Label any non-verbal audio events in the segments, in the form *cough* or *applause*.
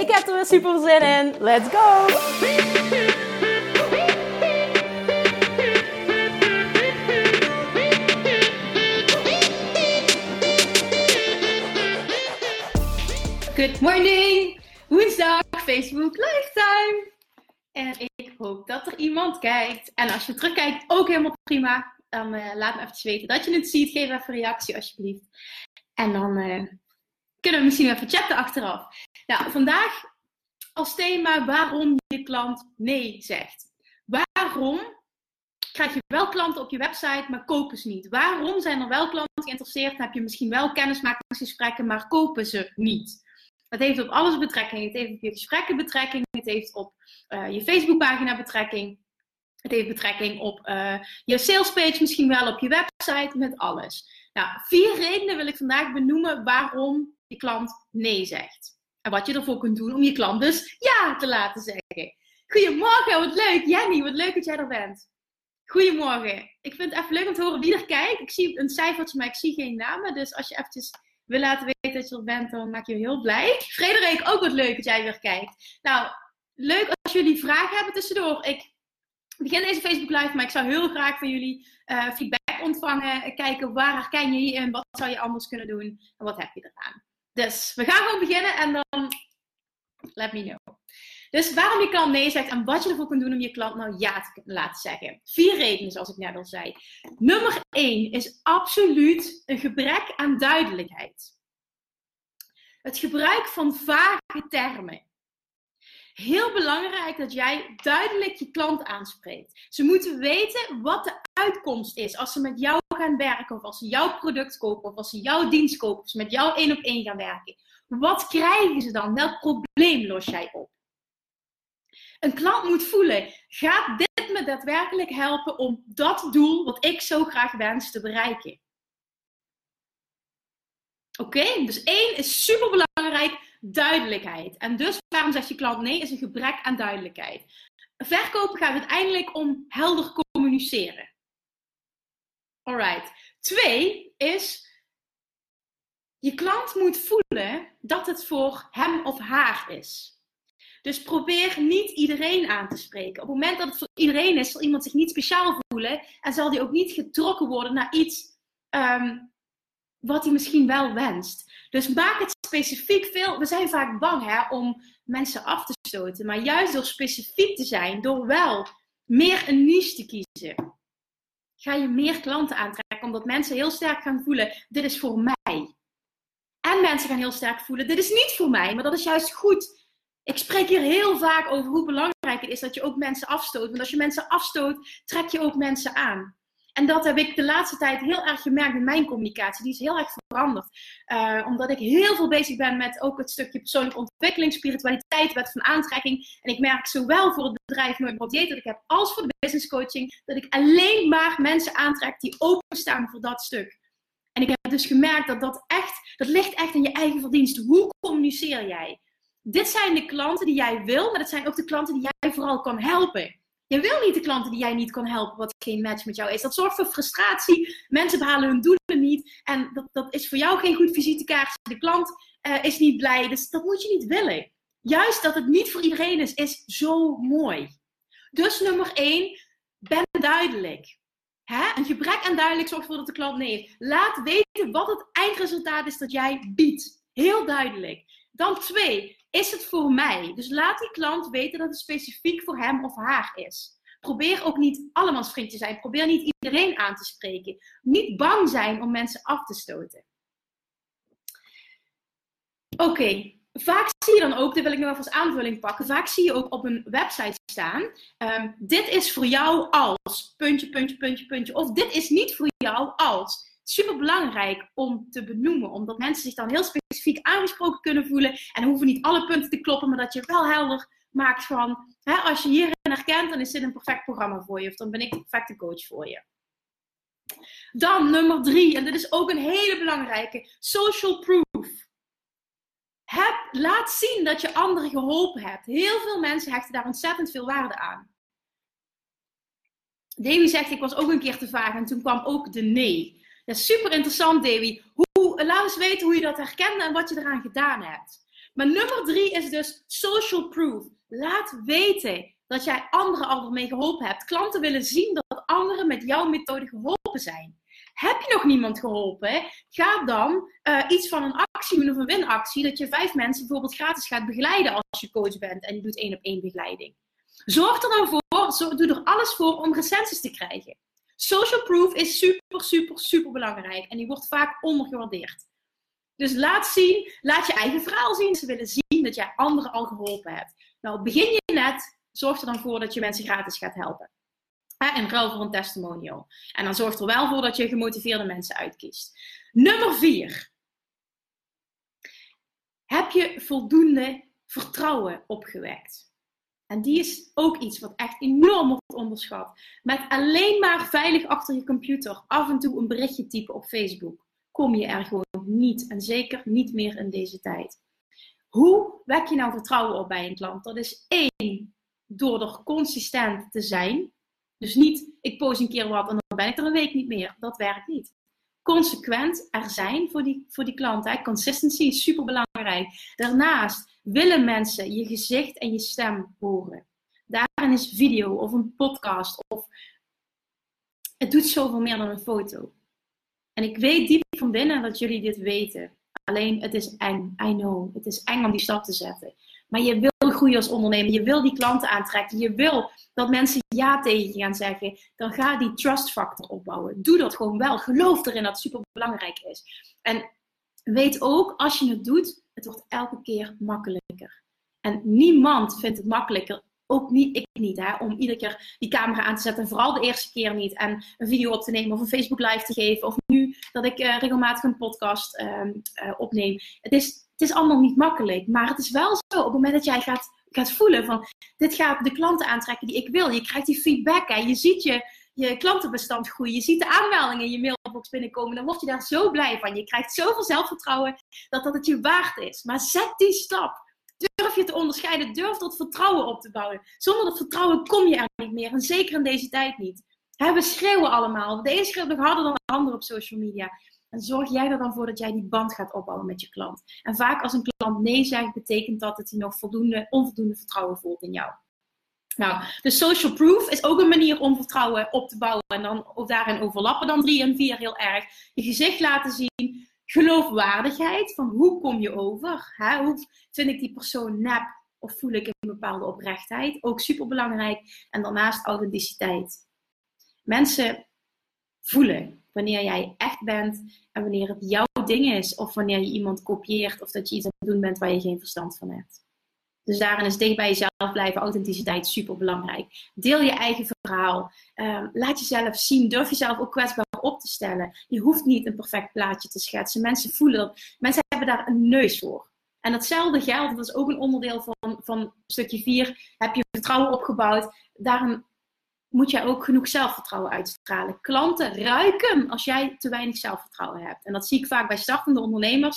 Ik heb er weer super zin in. Let's go! Good morning! Woensdag, Facebook Lifetime! En ik hoop dat er iemand kijkt. En als je terugkijkt, ook helemaal prima. Dan uh, laat me even weten dat je het ziet. Geef even een reactie alsjeblieft. En dan uh, kunnen we misschien even chatten achteraf. Nou, vandaag als thema waarom je klant nee zegt. Waarom krijg je wel klanten op je website, maar kopen ze niet? Waarom zijn er wel klanten geïnteresseerd? Heb je misschien wel kennismakingsgesprekken, maar kopen ze niet? Het heeft op alles betrekking. Het heeft op je gesprekken betrekking. Het heeft op uh, je Facebookpagina betrekking. Het heeft betrekking op uh, je salespage, misschien wel op je website, met alles. Nou, vier redenen wil ik vandaag benoemen waarom je klant nee zegt. En wat je ervoor kunt doen om je klant dus ja te laten zeggen. Goedemorgen, wat leuk. Jenny, wat leuk dat jij er bent. Goedemorgen. Ik vind het even leuk om te horen wie er kijkt. Ik zie een cijfertje, maar ik zie geen namen. Dus als je eventjes wil laten weten dat je er bent, dan maak je heel blij. Frederik, ook wat leuk dat jij weer kijkt. Nou, leuk als jullie vragen hebben tussendoor. Ik begin deze Facebook Live, maar ik zou heel graag van jullie uh, feedback ontvangen. Kijken waar herken je je in, wat zou je anders kunnen doen en wat heb je eraan. Dus we gaan gewoon beginnen en dan let me know. Dus waarom je klant nee zegt en wat je ervoor kunt doen om je klant nou ja te laten zeggen. Vier redenen, zoals ik net al zei. Nummer één is absoluut een gebrek aan duidelijkheid. Het gebruik van vage termen. Heel belangrijk dat jij duidelijk je klant aanspreekt. Ze moeten weten wat de uitkomst is als ze met jou gaan werken, of als ze jouw product kopen, of als ze jouw dienst kopen, of met jou één op één gaan werken. Wat krijgen ze dan? Welk probleem los jij op? Een klant moet voelen, gaat dit me daadwerkelijk helpen om dat doel wat ik zo graag wens te bereiken? Oké, dus één is super belangrijk, duidelijkheid. En dus waarom zegt je klant nee, is een gebrek aan duidelijkheid. Verkopen gaat uiteindelijk om helder communiceren. Alright. Twee is, je klant moet voelen dat het voor hem of haar is. Dus probeer niet iedereen aan te spreken. Op het moment dat het voor iedereen is, zal iemand zich niet speciaal voelen en zal die ook niet getrokken worden naar iets um, wat hij misschien wel wenst. Dus maak het specifiek veel. We zijn vaak bang hè, om mensen af te stoten, maar juist door specifiek te zijn, door wel meer een niche te kiezen, ga je meer klanten aantrekken, omdat mensen heel sterk gaan voelen: dit is voor mij. En mensen gaan heel sterk voelen: dit is niet voor mij, maar dat is juist goed. Ik spreek hier heel vaak over hoe belangrijk het is dat je ook mensen afstoot. Want als je mensen afstoot, trek je ook mensen aan. En dat heb ik de laatste tijd heel erg gemerkt in mijn communicatie. Die is heel erg veranderd. Uh, omdat ik heel veel bezig ben met ook het stukje persoonlijke ontwikkeling, spiritualiteit, wet van aantrekking. En ik merk zowel voor het bedrijf Nooit Meer dat ik heb, als voor de business coaching, dat ik alleen maar mensen aantrek die openstaan voor dat stuk. En ik heb dus gemerkt dat dat echt, dat ligt echt in je eigen verdienst. Hoe communiceer jij? Dit zijn de klanten die jij wil, maar dat zijn ook de klanten die jij vooral kan helpen. Je wil niet de klanten die jij niet kan helpen, wat geen match met jou is. Dat zorgt voor frustratie. Mensen behalen hun doelen niet. En dat, dat is voor jou geen goed visitekaartje. De klant uh, is niet blij. Dus dat moet je niet willen. Juist dat het niet voor iedereen is, is zo mooi. Dus nummer één, ben duidelijk. Hè? Een gebrek aan duidelijk zorgt ervoor dat de klant nee. Laat weten wat het eindresultaat is dat jij biedt. Heel duidelijk. Dan twee, is het voor mij? Dus laat die klant weten dat het specifiek voor hem of haar is. Probeer ook niet allemans vriend te zijn. Probeer niet iedereen aan te spreken. Niet bang zijn om mensen af te stoten. Oké, vaak zie je dan ook, dit wil ik nog even als aanvulling pakken. Vaak zie je ook op een website staan: um, dit is voor jou als puntje, puntje, puntje, puntje. Of dit is niet voor jou als super belangrijk om te benoemen, omdat mensen zich dan heel specifiek aangesproken kunnen voelen en hoeven niet alle punten te kloppen, maar dat je wel helder maakt van, hè, als je hierin herkent, dan is dit een perfect programma voor je, of dan ben ik de perfecte coach voor je. Dan nummer drie, en dit is ook een hele belangrijke, social proof. Heb, laat zien dat je anderen geholpen hebt. Heel veel mensen hechten daar ontzettend veel waarde aan. Davy zegt, ik was ook een keer te vaag en toen kwam ook de nee. Is super interessant, Davy. Laat eens weten hoe je dat herkende en wat je eraan gedaan hebt. Maar nummer drie is dus social proof. Laat weten dat jij anderen al ermee geholpen hebt. Klanten willen zien dat anderen met jouw methode geholpen zijn. Heb je nog niemand geholpen? Ga dan uh, iets van een actie een winactie. Dat je vijf mensen bijvoorbeeld gratis gaat begeleiden als je coach bent en je doet één op één begeleiding. Zorg er dan voor, doe er alles voor om recensies te krijgen. Social proof is super, super, super belangrijk en die wordt vaak ondergewaardeerd. Dus laat zien, laat je eigen verhaal zien. Ze willen zien dat jij anderen al geholpen hebt. Nou, begin je net, zorg er dan voor dat je mensen gratis gaat helpen. In ruil voor een testimonial. En dan zorgt er wel voor dat je gemotiveerde mensen uitkiest. Nummer vier. Heb je voldoende vertrouwen opgewekt? En die is ook iets wat echt enorm wordt onderschat. Met alleen maar veilig achter je computer af en toe een berichtje typen op Facebook, kom je er gewoon niet. En zeker niet meer in deze tijd. Hoe wek je nou vertrouwen op bij een klant? Dat is één, door er consistent te zijn. Dus niet, ik post een keer wat en dan ben ik er een week niet meer. Dat werkt niet. Consequent er zijn voor die, voor die klant. Hè. Consistency is super belangrijk. Daarnaast willen mensen je gezicht en je stem horen. Daarin is video of een podcast of het doet zoveel meer dan een foto. En ik weet diep van binnen dat jullie dit weten. Alleen het is eng. I know. Het is eng om die stap te zetten. Maar je wil groeien als ondernemer. Je wil die klanten aantrekken. Je wil dat mensen ja tegen je gaan zeggen. Dan ga die trust factor opbouwen. Doe dat gewoon wel. Geloof erin dat het super belangrijk is. En weet ook, als je het doet, het wordt elke keer makkelijker. En niemand vindt het makkelijker ook niet, ik niet, hè, om iedere keer die camera aan te zetten. Vooral de eerste keer niet. En een video op te nemen of een Facebook live te geven. Of nu dat ik uh, regelmatig een podcast uh, uh, opneem. Het is, het is allemaal niet makkelijk. Maar het is wel zo, op het moment dat jij gaat, gaat voelen van... Dit gaat de klanten aantrekken die ik wil. Je krijgt die feedback. Hè. Je ziet je, je klantenbestand groeien. Je ziet de aanmeldingen in je mailbox binnenkomen. Dan word je daar zo blij van. Je krijgt zoveel zelfvertrouwen dat dat het je waard is. Maar zet die stap. Durf je te onderscheiden, durf dat vertrouwen op te bouwen. Zonder dat vertrouwen kom je er niet meer. En zeker in deze tijd niet. we schreeuwen allemaal. De ene schreeuwt nog harder dan de ander op social media. Zorg jij er dan voor dat jij die band gaat opbouwen met je klant. En vaak als een klant nee zegt, betekent dat dat hij nog voldoende, onvoldoende vertrouwen voelt in jou. Nou, de social proof is ook een manier om vertrouwen op te bouwen. En dan of daarin overlappen dan drie en vier heel erg. Je gezicht laten zien geloofwaardigheid, van hoe kom je over? Hè? Hoe vind ik die persoon nep of voel ik een bepaalde oprechtheid? Ook super belangrijk. En daarnaast authenticiteit. Mensen voelen wanneer jij echt bent en wanneer het jouw ding is, of wanneer je iemand kopieert of dat je iets aan het doen bent waar je geen verstand van hebt. Dus daarin is dicht bij jezelf blijven, authenticiteit super belangrijk. Deel je eigen verhaal. Um, laat jezelf zien. Durf jezelf ook kwetsbaar op te stellen. Je hoeft niet een perfect plaatje te schetsen. Mensen voelen dat. Mensen hebben daar een neus voor. En datzelfde geldt, dat is ook een onderdeel van, van stukje 4. Heb je vertrouwen opgebouwd? Daarin moet jij ook genoeg zelfvertrouwen uitstralen. Klanten ruiken als jij te weinig zelfvertrouwen hebt. En dat zie ik vaak bij startende ondernemers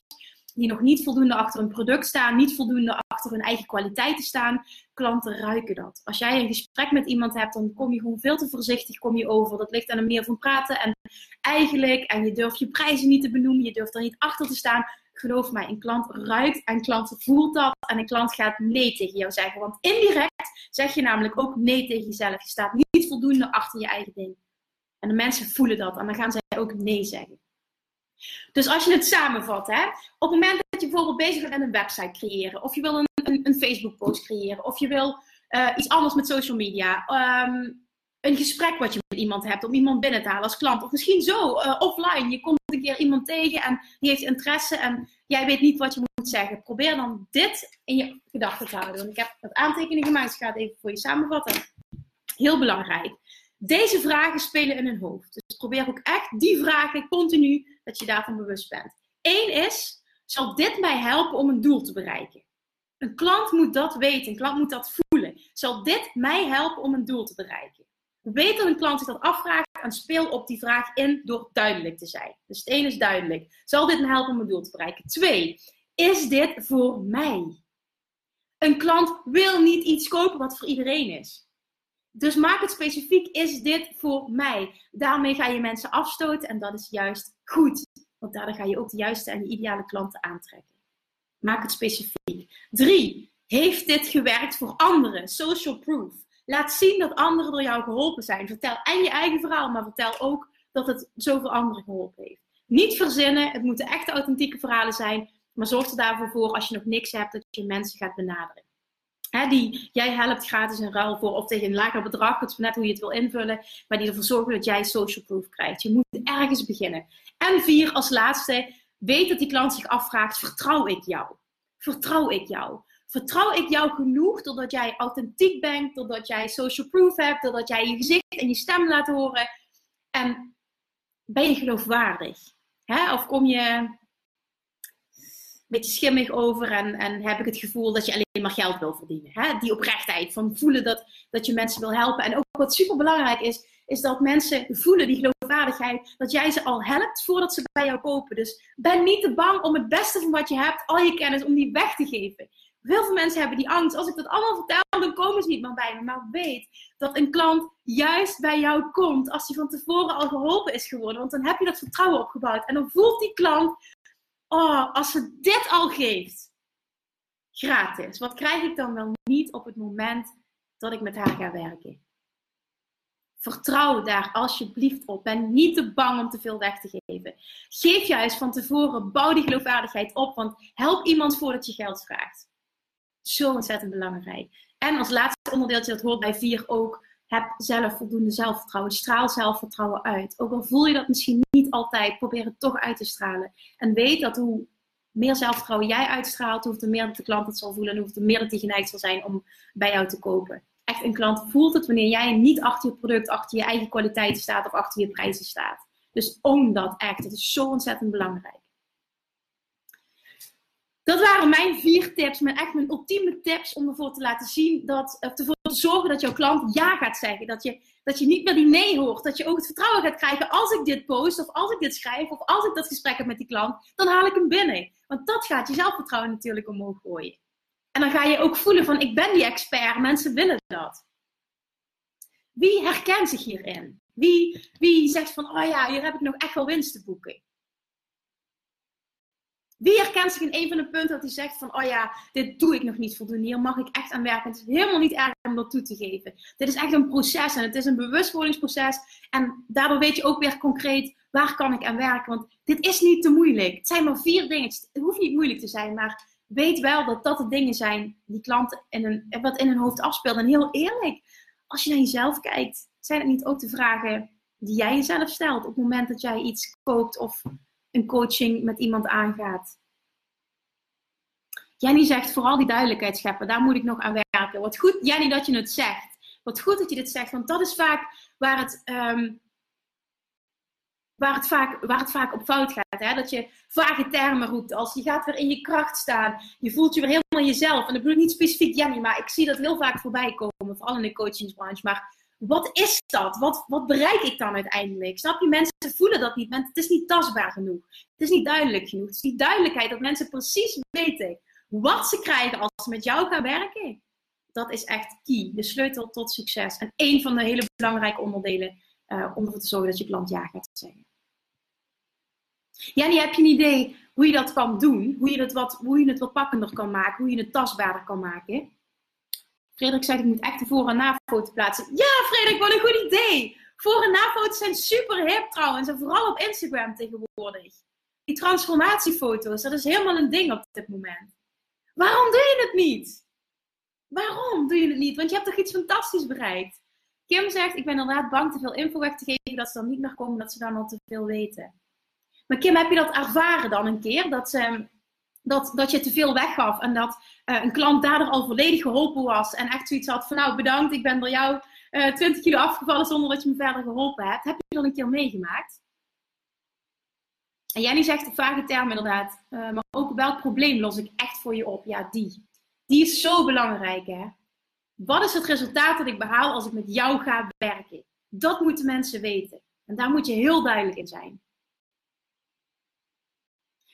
die nog niet voldoende achter een product staan, niet voldoende achter hun eigen kwaliteiten staan. Klanten ruiken dat. Als jij een gesprek met iemand hebt, dan kom je gewoon veel te voorzichtig kom je over. Dat ligt aan een meer van praten en eigenlijk. En je durft je prijzen niet te benoemen, je durft er niet achter te staan. Geloof mij, een klant ruikt en klant voelt dat. En een klant gaat nee tegen jou zeggen. Want indirect zeg je namelijk ook nee tegen jezelf. Je staat niet voldoende achter je eigen ding. En de mensen voelen dat en dan gaan zij ook nee zeggen. Dus als je het samenvat, hè, op het moment dat je bijvoorbeeld bezig bent met een website creëren, of je wil een, een, een Facebook post creëren, of je wil uh, iets anders met social media, um, een gesprek wat je met iemand hebt om iemand binnen te halen als klant, of misschien zo uh, offline, je komt een keer iemand tegen en die heeft interesse en jij weet niet wat je moet zeggen. Probeer dan dit in je gedachten te houden. Want ik heb wat aantekeningen gemaakt, dus ik ga het even voor je samenvatten. Heel belangrijk. Deze vragen spelen in hun hoofd. Dus probeer ook echt die vragen continu dat je daarvan bewust bent. Eén is, zal dit mij helpen om een doel te bereiken? Een klant moet dat weten, een klant moet dat voelen. Zal dit mij helpen om een doel te bereiken? Weet dat een klant zich dat afvraagt en speel op die vraag in door duidelijk te zijn. Dus het ene is duidelijk. Zal dit me helpen om een doel te bereiken? Twee, is dit voor mij? Een klant wil niet iets kopen wat voor iedereen is. Dus maak het specifiek, is dit voor mij? Daarmee ga je mensen afstoten en dat is juist goed. Want daardoor ga je ook de juiste en de ideale klanten aantrekken. Maak het specifiek. Drie, heeft dit gewerkt voor anderen? Social proof. Laat zien dat anderen door jou geholpen zijn. Vertel en je eigen verhaal, maar vertel ook dat het zoveel anderen geholpen heeft. Niet verzinnen, het moeten echte authentieke verhalen zijn. Maar zorg er daarvoor voor, als je nog niks hebt, dat je mensen gaat benaderen. die jij helpt gratis in ruil voor of tegen een lager bedrag. Het is net hoe je het wil invullen. Maar die ervoor zorgen dat jij social proof krijgt. Je moet ergens beginnen. En vier, als laatste, weet dat die klant zich afvraagt: vertrouw ik jou? Vertrouw ik jou? Vertrouw ik jou genoeg doordat jij authentiek bent, doordat jij social proof hebt, doordat jij je gezicht en je stem laat horen? En ben je geloofwaardig? Of kom je een beetje schimmig over en, en heb ik het gevoel dat je alleen maar geld wil verdienen? Die oprechtheid van voelen dat, dat je mensen wil helpen. En ook wat super belangrijk is, is dat mensen voelen die geloofwaardigheid, dat jij ze al helpt voordat ze bij jou kopen. Dus ben niet te bang om het beste van wat je hebt, al je kennis, om die weg te geven. Heel veel mensen hebben die angst. Als ik dat allemaal vertel, dan komen ze niet meer bij me. Maar weet dat een klant juist bij jou komt als hij van tevoren al geholpen is geworden. Want dan heb je dat vertrouwen opgebouwd. En dan voelt die klant, oh, als ze dit al geeft, gratis. Wat krijg ik dan wel niet op het moment dat ik met haar ga werken? Vertrouw daar alsjeblieft op. Ben niet te bang om te veel weg te geven. Geef juist van tevoren, bouw die geloofwaardigheid op, want help iemand voordat je geld vraagt. Zo ontzettend belangrijk. En als laatste onderdeeltje, dat hoort bij vier ook, heb zelf voldoende zelfvertrouwen. Straal zelfvertrouwen uit. Ook al voel je dat misschien niet altijd, probeer het toch uit te stralen. En weet dat hoe meer zelfvertrouwen jij uitstraalt, hoe meer de klant het zal voelen en hoe meer dat hij geneigd zal zijn om bij jou te kopen echt een klant voelt het wanneer jij niet achter je product, achter je eigen kwaliteiten staat of achter je prijzen staat. Dus own dat echt. Dat is zo ontzettend belangrijk. Dat waren mijn vier tips, mijn echt mijn ultieme tips om ervoor te laten zien dat, of ervoor te zorgen dat jouw klant ja gaat zeggen. Dat je, dat je niet meer die nee hoort. Dat je ook het vertrouwen gaat krijgen als ik dit post, of als ik dit schrijf, of als ik dat gesprek heb met die klant, dan haal ik hem binnen. Want dat gaat je zelfvertrouwen natuurlijk omhoog gooien. En dan ga je ook voelen van ik ben die expert, mensen willen dat. Wie herkent zich hierin? Wie, wie zegt van, oh ja, hier heb ik nog echt wel winst te boeken? Wie herkent zich in een van de punten dat hij zegt van, oh ja, dit doe ik nog niet voldoende, hier mag ik echt aan werken. Het is helemaal niet erg om dat toe te geven. Dit is echt een proces en het is een bewustwordingsproces. En daardoor weet je ook weer concreet, waar kan ik aan werken? Want dit is niet te moeilijk. Het zijn maar vier dingen. Het hoeft niet moeilijk te zijn, maar weet wel dat dat de dingen zijn die klanten in een, wat in hun hoofd afspeelt. En heel eerlijk, als je naar jezelf kijkt, zijn het niet ook de vragen die jij jezelf stelt op het moment dat jij iets koopt of een coaching met iemand aangaat? Jenny zegt vooral die duidelijkheid scheppen, daar moet ik nog aan werken. Wat goed, Jenny, dat je het zegt. Wat goed dat je dit zegt, want dat is vaak waar het ehm, waar het vaak, waar het vaak op fout gaat. Hè? Dat je vage termen roept als je gaat weer in je kracht staan. Je voelt je weer helemaal jezelf. En dat bedoel ik niet specifiek Jenny, maar ik zie dat heel vaak voorbij komen. Vooral in de coachingsbranche. Maar wat is dat? Wat, wat bereik ik dan uiteindelijk? Snap je? Mensen voelen dat niet. Het is niet tastbaar genoeg. Het is niet duidelijk genoeg. Het is die duidelijkheid dat mensen precies weten wat ze krijgen als ze met jou gaan werken. Dat is echt key. De sleutel tot succes. En een van de hele belangrijke onderdelen uh, om ervoor te zorgen dat je klant ja gaat zeggen. Jannie, heb je een idee hoe je dat kan doen? Hoe je het wat, hoe je het wat pakkender kan maken? Hoe je het tastbaarder kan maken? Frederik zei, ik moet echt de voor- en na-foto plaatsen. Ja, Frederik, wat een goed idee! Voor- en na-foto's zijn super hip trouwens. En vooral op Instagram tegenwoordig. Die transformatiefoto's, dat is helemaal een ding op dit moment. Waarom doe je het niet? Waarom doe je het niet? Want je hebt toch iets fantastisch bereikt? Kim zegt, ik ben inderdaad bang te veel info weg te geven, dat ze dan niet meer komen, dat ze dan al te veel weten. Maar Kim, heb je dat ervaren dan een keer? Dat, um, dat, dat je te veel weggaf en dat uh, een klant daardoor al volledig geholpen was en echt zoiets had van nou bedankt, ik ben door jou uh, 20 kilo afgevallen zonder dat je me verder geholpen hebt. Heb je dat een keer meegemaakt? En Jenny zegt op vage term inderdaad, uh, maar ook welk probleem los ik echt voor je op? Ja, die. Die is zo belangrijk, hè? Wat is het resultaat dat ik behaal als ik met jou ga werken? Dat moeten mensen weten. En daar moet je heel duidelijk in zijn.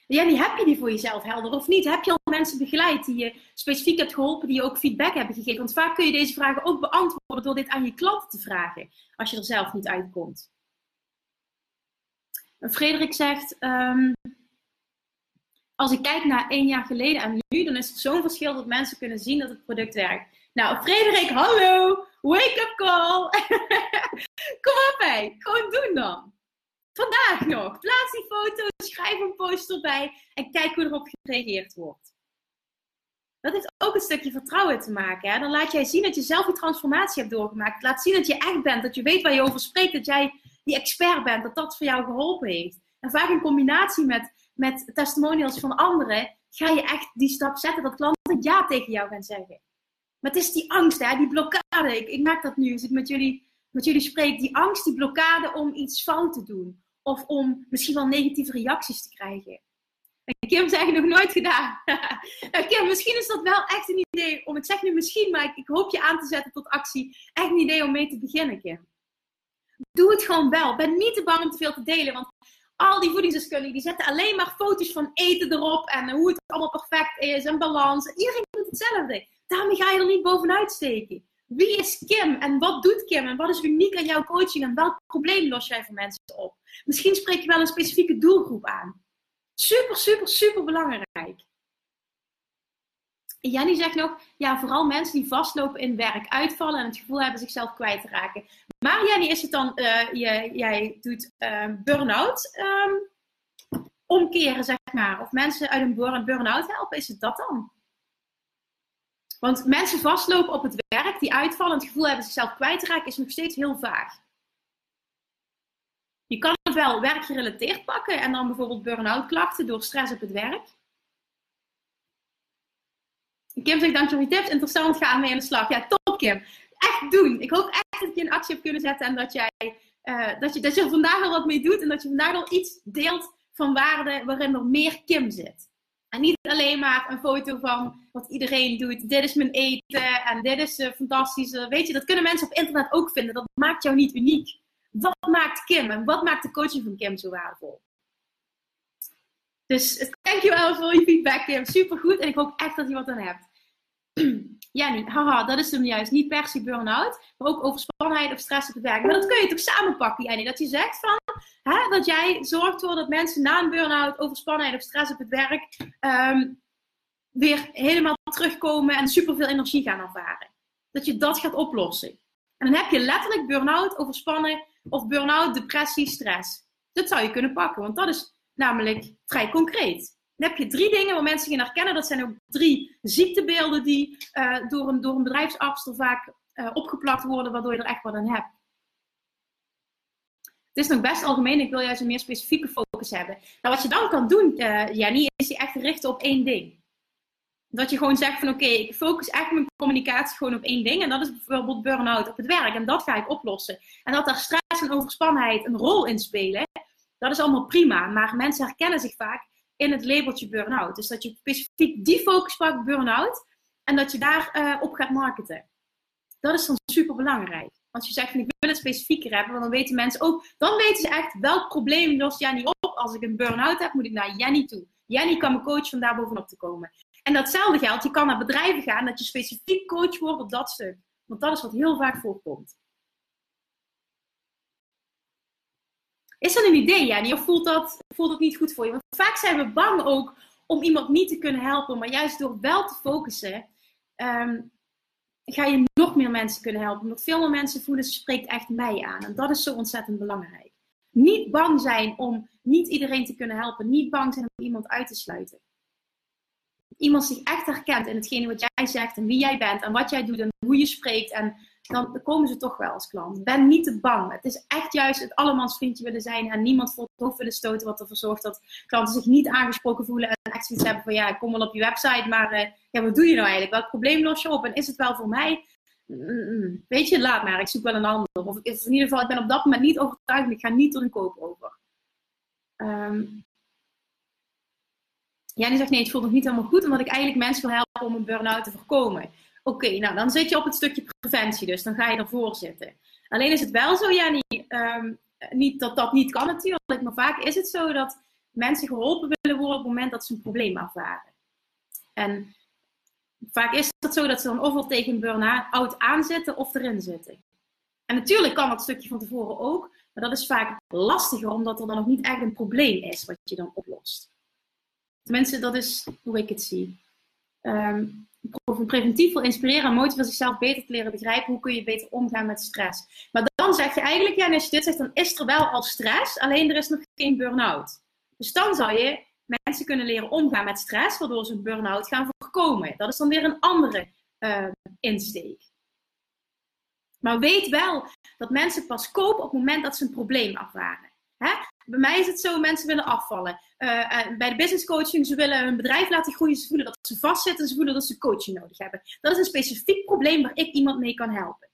Jenny, heb je die voor jezelf helder of niet? Heb je al mensen begeleid die je specifiek hebt geholpen, die je ook feedback hebben gegeven? Want vaak kun je deze vragen ook beantwoorden door dit aan je klanten te vragen, als je er zelf niet uitkomt. Frederik zegt, um, als ik kijk naar één jaar geleden en nu, dan is er zo'n verschil dat mensen kunnen zien dat het product werkt. Nou, Frederik, hallo! Wake-up call! *laughs* Kom op, hé! Gewoon doen dan! Vandaag nog. Plaats die foto, schrijf een post erbij en kijk hoe erop gereageerd wordt. Dat heeft ook een stukje vertrouwen te maken. Hè? Dan laat jij zien dat je zelf die transformatie hebt doorgemaakt. Laat zien dat je echt bent, dat je weet waar je over spreekt, dat jij die expert bent, dat dat voor jou geholpen heeft. En vaak in combinatie met, met testimonials van anderen, ga je echt die stap zetten dat klanten ja tegen jou gaan zeggen. Maar het is die angst, hè, die blokkade. Ik, merk dat nu als ik met jullie, met jullie spreek. Die angst, die blokkade om iets fout te doen. Of om misschien wel negatieve reacties te krijgen. En Kim zei nog nooit gedaan. *laughs* nou, Kim, misschien is dat wel echt een idee om, ik zeg nu misschien, maar ik, ik, hoop je aan te zetten tot actie. Echt een idee om mee te beginnen, Kim. Doe het gewoon wel. Ben niet te bang om te veel te delen, want al die voedingsdeskundigen die zetten alleen maar foto's van eten erop en hoe het allemaal perfect is en balans. Iedereen doet hetzelfde. Daarmee ga je er niet bovenuit steken. Wie is Kim en wat doet Kim en wat is uniek aan jouw coaching en welk probleem los jij voor mensen op? Misschien spreek je wel een specifieke doelgroep aan. Super, super, super belangrijk. Jenny zegt nog, ja, vooral mensen die vastlopen in werk, uitvallen en het gevoel hebben zichzelf kwijt te raken. Maar Jenny, is het dan, uh, jij, jij doet uh, burn-out um, omkeren, zeg maar, of mensen uit een burn-out helpen, is het dat dan? Want mensen vastlopen op het werk, die uitvallen en het gevoel hebben zichzelf kwijt te raken, is nog steeds heel vaag. Je kan het wel werkgerelateerd pakken en dan bijvoorbeeld burn-out klachten door stress op het werk. Kim zegt dankjewel voor je tips, interessant, ga mee aan de slag. Ja, top Kim. Echt doen. Ik hoop echt dat je in actie hebt kunnen zetten en dat, jij, uh, dat, je, dat je er vandaag al wat mee doet en dat je vandaag al iets deelt van waarde waarin er meer Kim zit. En niet alleen maar een foto van wat iedereen doet. Dit is mijn eten en dit is uh, fantastisch. Weet je, dat kunnen mensen op internet ook vinden. Dat maakt jou niet uniek. Wat maakt Kim en wat maakt de coaching van Kim zo waardevol? Dus dankjewel voor je feedback, Kim. Supergoed. En ik hoop echt dat je wat aan hebt. *clears throat* Jenny, haha, dat is hem juist. Niet per se burn-out, maar ook overspannenheid of stress op het werk. Maar dat kun je toch samenpakken, Jenny? Dat je zegt van, hè, dat jij zorgt ervoor dat mensen na een burn-out, overspannenheid of stress op het werk um, weer helemaal terugkomen en superveel energie gaan ervaren. Dat je dat gaat oplossen. En dan heb je letterlijk burn-out, overspannen of burn-out, depressie, stress. Dat zou je kunnen pakken, want dat is namelijk vrij concreet. Dan heb je drie dingen waar mensen gaan herkennen. Dat zijn ook drie ziektebeelden die uh, door, een, door een bedrijfsarts vaak uh, opgeplakt worden, waardoor je er echt wat aan hebt. Het is nog best algemeen, ik wil juist een meer specifieke focus hebben. Nou, wat je dan kan doen, uh, Jenny, is je echt richten op één ding. Dat je gewoon zegt van oké, ik focus echt mijn communicatie gewoon op één ding. En dat is bijvoorbeeld burn-out op het werk. En dat ga ik oplossen. En dat daar stress en overspannenheid een rol in spelen, dat is allemaal prima. Maar mensen herkennen zich vaak in het labeltje burn-out. Dus dat je specifiek die focus pakt, burn-out, en dat je daarop uh, op gaat marketen. Dat is dan super belangrijk. Als je zegt van ik wil het specifieker hebben, want dan weten mensen ook, dan weten ze echt welk probleem lost Jenny op. Als ik een burn-out heb, moet ik naar Jenny toe. Jenny kan me coachen om daar bovenop te komen. En datzelfde geldt, je kan naar bedrijven gaan, dat je specifiek coach wordt op dat stuk. Want dat is wat heel vaak voorkomt. Is dat een idee, Jenny? Of voelt dat, voelt dat niet goed voor je? Want vaak zijn we bang ook om iemand niet te kunnen helpen. Maar juist door wel te focussen, um, ga je nog meer mensen kunnen helpen. Omdat veel meer mensen voelen, ze spreekt echt mij aan. En dat is zo ontzettend belangrijk. Niet bang zijn om niet iedereen te kunnen helpen. Niet bang zijn om iemand uit te sluiten. Iemand zich echt herkent in hetgene wat jij zegt en wie jij bent en wat jij doet en hoe je spreekt en dan komen ze toch wel als klant. Ben niet te bang. Het is echt juist het allemans vriendje willen zijn en niemand voor het hoofd willen stoten, wat ervoor zorgt dat klanten zich niet aangesproken voelen en echt zoiets hebben van ja, ik kom wel op je website, maar uh, ja, wat doe je nou eigenlijk? Welk probleem los je op en is het wel voor mij? weet je, laat maar, ik zoek wel een ander. Of in ieder geval, ik ben op dat moment niet overtuigd en ik ga niet tot een koop over. Um, ja, die zegt nee, het voelt nog niet helemaal goed, omdat ik eigenlijk mensen wil helpen om een burn-out te voorkomen. Oké, nou dan zit je op het stukje preventie, dus dan ga je ervoor zitten. Alleen is het wel zo, Jenny, um, niet dat dat niet kan natuurlijk, maar vaak is het zo dat mensen geholpen willen worden op het moment dat ze een probleem ervaren. En vaak is het zo dat ze dan ofwel tegen een burn-out aanzitten of erin zitten. En natuurlijk kan dat stukje van tevoren ook, maar dat is vaak lastiger omdat er dan nog niet echt een probleem is wat je dan oplost. Tenminste, dat is hoe ik het zie. Um, preventief wil inspireren en motiveren zichzelf beter te leren begrijpen. Hoe kun je beter omgaan met stress? Maar dan zeg je eigenlijk, ja, als je dit zegt, dan is er wel al stress, alleen er is nog geen burn-out. Dus dan zou je mensen kunnen leren omgaan met stress, waardoor ze een burn-out gaan voorkomen. Dat is dan weer een andere uh, insteek. Maar weet wel dat mensen pas kopen op het moment dat ze een probleem ervaren. Bij mij is het zo, mensen willen afvallen. Uh, bij de business coaching, ze willen hun bedrijf laten groeien. Ze voelen dat ze vastzitten. Ze voelen dat ze coaching nodig hebben. Dat is een specifiek probleem waar ik iemand mee kan helpen.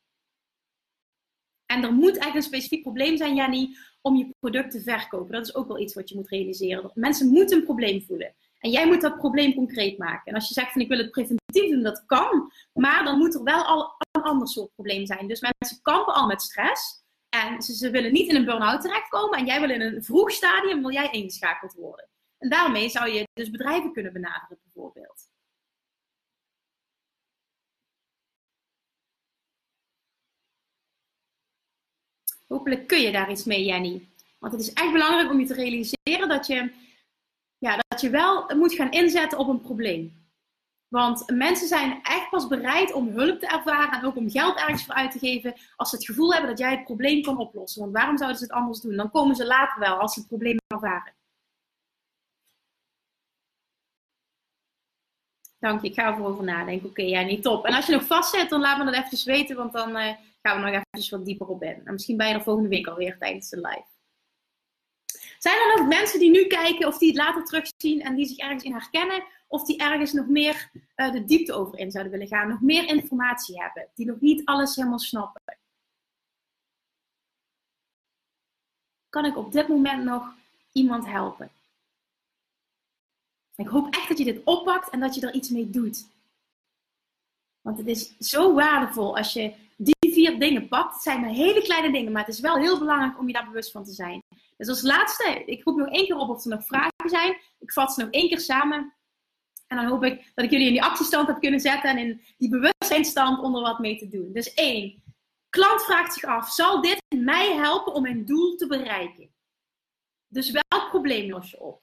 En er moet eigenlijk een specifiek probleem zijn, Jannie, om je product te verkopen. Dat is ook wel iets wat je moet realiseren. Mensen moeten een probleem voelen. En jij moet dat probleem concreet maken. En als je zegt van ik wil het preventief doen, dat kan. Maar dan moet er wel al een ander soort probleem zijn. Dus mensen kampen al met stress. En ze, willen niet in een burn-out terechtkomen. En jij wil in een vroeg stadium wil jij ingeschakeld worden. En daarmee zou je dus bedrijven kunnen benaderen bijvoorbeeld. Hopelijk kun je daar iets mee, Jenny. Want het is echt belangrijk om je te realiseren dat je, ja, dat je wel moet gaan inzetten op een probleem. Want mensen zijn echt pas bereid om hulp te ervaren en ook om geld ergens voor uit te geven als ze het gevoel hebben dat jij het probleem kan oplossen. Want waarom zouden ze het anders doen? Dan komen ze later wel als ze het probleem ervaren. Dank je, ik ga erover over nadenken. Oké, ja, niet top. En als je nog vast zit, dan laat me dat even weten, want dan uh, gaan we nog even wat dieper op in. En misschien ben je er volgende week alweer tijdens de live. Zijn er nog mensen die nu kijken of die het later terugzien en die zich ergens in herkennen? Of die ergens nog meer uh, de diepte over in zouden willen gaan, nog meer informatie hebben, die nog niet alles helemaal snappen? Kan ik op dit moment nog iemand helpen? Ik hoop echt dat je dit oppakt en dat je er iets mee doet. Want het is zo waardevol als je die vier dingen pakt. Het zijn maar hele kleine dingen, maar het is wel heel belangrijk om je daar bewust van te zijn. Dus als laatste, ik roep nog één keer op of er nog vragen zijn. Ik vat ze nog één keer samen. En dan hoop ik dat ik jullie in die actiestand heb kunnen zetten en in die bewustzijnstand onder wat mee te doen. Dus één, klant vraagt zich af, zal dit mij helpen om mijn doel te bereiken? Dus welk probleem los je op?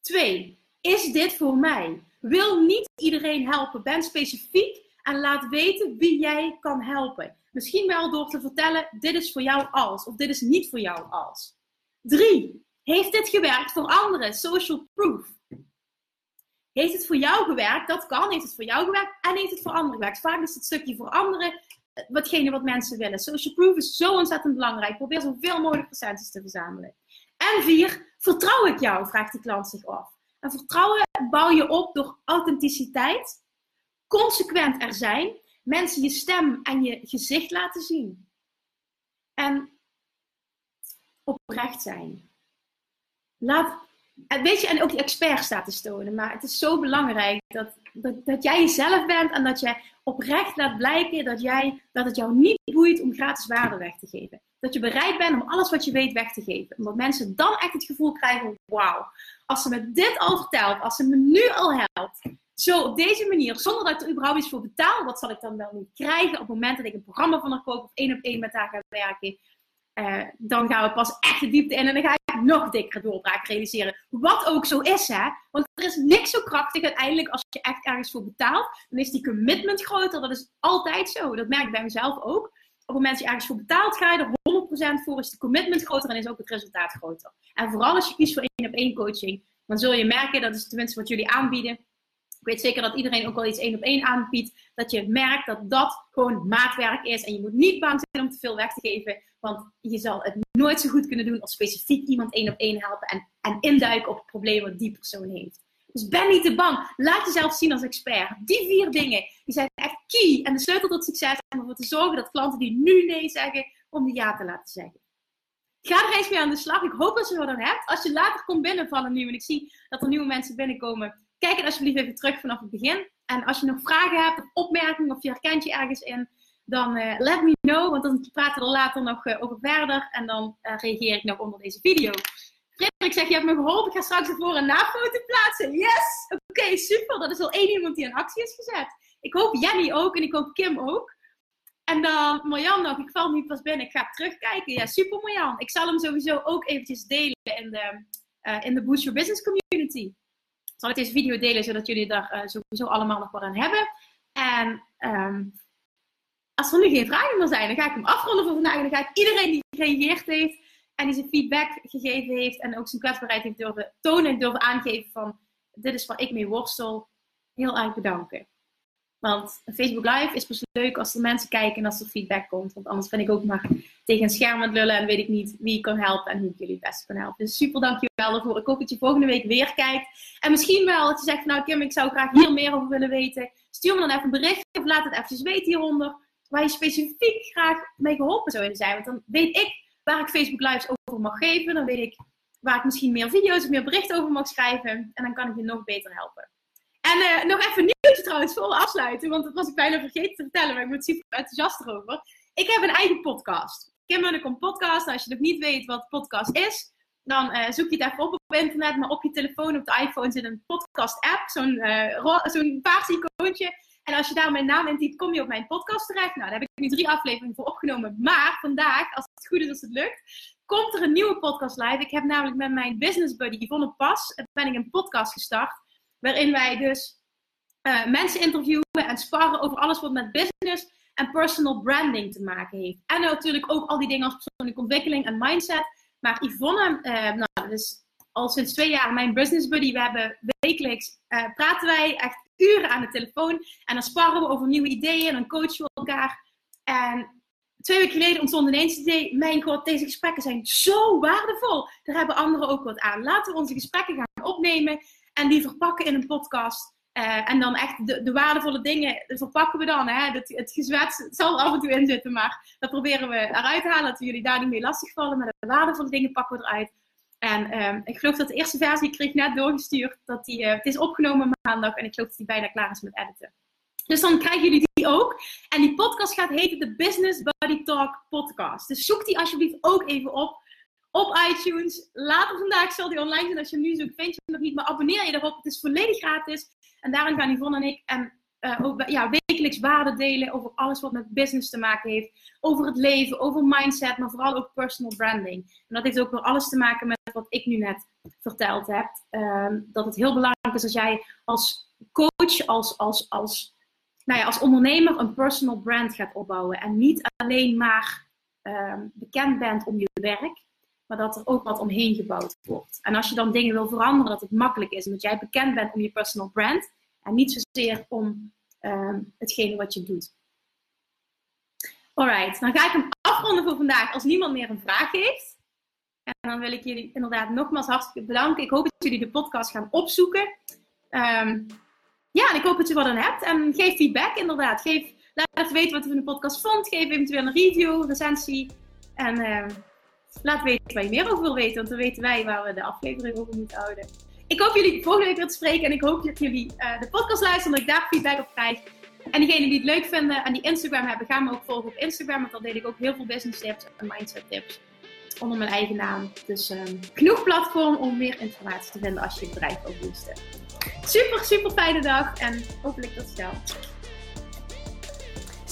Twee, is dit voor mij? Wil niet iedereen helpen. Ben specifiek en laat weten wie jij kan helpen. Misschien wel door te vertellen, dit is voor jou als, of dit is niet voor jou als. Drie, heeft dit gewerkt voor anderen? Social proof. Heeft het voor jou gewerkt? Dat kan. Heeft het voor jou gewerkt? En heeft het voor anderen gewerkt? Vaak is het stukje voor anderen eh, watgene wat mensen willen. Social proof is zo ontzettend belangrijk. Probeer zoveel mogelijk recensies te verzamelen. En vier, vertrouw ik jou? Vraagt de klant zich af. En vertrouwen bouw je op door authenticiteit, consequent er zijn, mensen je stem en je gezicht laten zien. En oprecht zijn. Laat weet je, en ook die expertstatus tonen. Maar het is zo belangrijk dat, dat, dat jij jezelf bent en dat je oprecht laat blijken dat, jij, dat het jou niet boeit om gratis waarde weg te geven. Dat je bereid bent om alles wat je weet weg te geven. Omdat mensen dan echt het gevoel krijgen: wauw, als ze me dit al vertelt, als ze me nu al helpt, zo op deze manier, zonder dat ik er überhaupt iets voor betaal, wat zal ik dan wel niet krijgen op het moment dat ik een programma van haar koop of één op één met haar ga werken? Uh, dan gaan we pas echt de diepte in en dan ga ik nog dikkere doorbraak realiseren. Wat ook zo is, hè. Want er is niks zo krachtig uiteindelijk als je echt ergens voor betaalt. Dan is die commitment groter. Dat is altijd zo. Dat merk ik bij mezelf ook. Op het moment dat je ergens voor betaalt, ga je er 100% voor. Is de commitment groter en is ook het resultaat groter. En vooral als je kiest voor één op één coaching, dan zul je merken, dat is tenminste wat jullie aanbieden, ik weet zeker dat iedereen ook wel iets één op één aanbiedt. Dat je merkt dat dat gewoon maatwerk is. En je moet niet bang zijn om te veel weg te geven. Want je zal het nooit zo goed kunnen doen als specifiek iemand één op één helpen. En, en induiken op het probleem wat die persoon heeft. Dus ben niet te bang. Laat jezelf zien als expert. Die vier dingen, die zijn echt key. En de sleutel tot succes om ervoor te zorgen dat klanten die nu nee zeggen, om die ja te laten zeggen. Ga er eens mee aan de slag. Ik hoop dat je er dan hebt. Als je later komt binnenvallen nu en ik zie dat er nieuwe mensen binnenkomen, kijk het alsjeblieft even terug vanaf het begin. En als je nog vragen hebt of opmerkingen of je herkent je ergens in, dan uh, let me know, want dan praten we er later nog uh, over verder en dan uh, reageer ik nog onder deze video. Frederik zegt, je hebt me geholpen, ik ga straks de voor- en na-foto plaatsen. Yes! Oké, super. Dat is al één iemand die in actie is gezet. Ik hoop Jenny ook en ik hoop Kim ook. En dan Marjan nog, ik val nu pas binnen, ik ga terugkijken. Ja, super Marjan. Ik zal hem sowieso ook eventjes delen in de, in de Boost Your Business Community. Zal ik deze video delen, zodat jullie daar sowieso allemaal nog wat aan hebben. En um, als er nu geen vragen meer zijn, dan ga ik hem afronden voor vandaag. En dan ga ik iedereen die gereageerd heeft en die zijn feedback gegeven heeft en ook zijn kwetsbaarheid heeft durven tonen en durven aangeven van dit is waar ik mee worstel, heel erg bedanken. Want Facebook Live is pas leuk als er mensen kijken en als er feedback komt. Want anders ben ik ook maar tegen een scherm aan het lullen en weet ik niet wie ik kan helpen en hoe ik jullie het beste kan helpen. Dus super dankjewel daarvoor. Ik hoop dat je volgende week weer kijkt. En misschien wel dat je zegt, nou Kim, ik zou graag hier meer over willen weten. Stuur me dan even een berichtje of laat het even weten hieronder waar je specifiek graag mee geholpen zou willen zijn. Want dan weet ik waar ik Facebook Lives over mag geven. Dan weet ik waar ik misschien meer video's of meer berichten over mag schrijven. En dan kan ik je nog beter helpen. En uh, nog even een trouwens, voor afsluiten. Want dat was ik bijna vergeten te vertellen, maar ik ben super enthousiast erover. Ik heb een eigen podcast. Kim een podcast. Als je nog niet weet wat podcast is, dan uh, zoek je het even op op internet. Maar op je telefoon, op de iPhone zit een podcast app. Zo'n uh, zo'n paars icoontje. En als je daar mijn naam intypt, kom je op mijn podcast terecht. Nou, daar heb ik nu drie afleveringen voor opgenomen. Maar vandaag, als het goed is, als het lukt, komt er een nieuwe podcast live. Ik heb namelijk met mijn business buddy Yvonne Pas, ben ik een podcast gestart. Waarin wij dus uh, mensen interviewen en sparren over alles wat met business en personal branding te maken heeft. En natuurlijk ook al die dingen als persoonlijke ontwikkeling en mindset. Maar Yvonne, uh, nou, dat is al sinds twee jaar mijn business buddy. We hebben wekelijks, uh, praten wij echt uren aan de telefoon. En dan sparren we over nieuwe ideeën en dan coachen we elkaar. En twee weken geleden ontstond ineens het idee: Mijn god, deze gesprekken zijn zo waardevol. Daar hebben anderen ook wat aan. Laten we onze gesprekken gaan opnemen en die verpakken in een podcast. Uh, en dan echt de, de, waardevolle dingen verpakken we dan. Hè? Het, het gezwets zal er af en toe in zitten, maar dat proberen we eruit te halen. Dat we jullie daar niet mee lastigvallen. Maar de waardevolle dingen pakken we eruit. En um, ik geloof dat de eerste versie, ik kreeg net doorgestuurd, dat die, uh, het is opgenomen maandag. En ik geloof dat die bijna klaar is met editen. Dus dan krijgen jullie die ook. En die podcast gaat heten de Business Body Talk Podcast. Dus zoek die alsjeblieft ook even op. Op iTunes. Later vandaag zal die online zijn. Als je hem nu zoekt, vind je hem nog niet. Maar abonneer je erop. Het is volledig gratis. En daarin gaan Yvonne en ik en, uh, ook, ja, wekelijks waarde delen over alles wat met business te maken heeft. Over het leven, over mindset, maar vooral ook personal branding. En dat heeft ook weer alles te maken met wat ik nu net verteld heb. Uh, dat het heel belangrijk is als jij als coach, als, als, als, nou ja, als ondernemer een personal brand gaat opbouwen. En niet alleen maar uh, bekend bent om je werk, maar dat er ook wat omheen gebouwd wordt. En als je dan dingen wil veranderen, dat het makkelijk is. Omdat jij bekend bent om je personal brand en niet zozeer om uh, hetgene wat je doet. Alright, dan ga ik hem afronden voor vandaag als niemand meer een vraag heeft. En dan wil ik jullie inderdaad nogmaals hartstikke bedanken. Ik hoop dat jullie de podcast gaan opzoeken. Um, ja, en ik hoop dat je wat aan hebt. En geef feedback inderdaad. Geef, laat even weten wat je van de podcast vond. Geef eventueel een review, recensie. En uh, laat weten waar je meer over wil weten. Want dan weten wij waar we de aflevering over moeten houden. Ik hoop jullie volgende week weer te spreken. En ik hoop dat jullie uh, de podcast luisteren. Dat ik daar feedback op krijg. En diegenen die het leuk vinden en die Instagram hebben, gaan me ook volgen op Instagram. Want dan deel ik ook heel veel business tips en mindset tips onder mijn eigen naam. Dus um, genoeg platform om meer informatie te vinden als je het bedrijf wil boosten. Super, super fijne dag en hopelijk tot snel.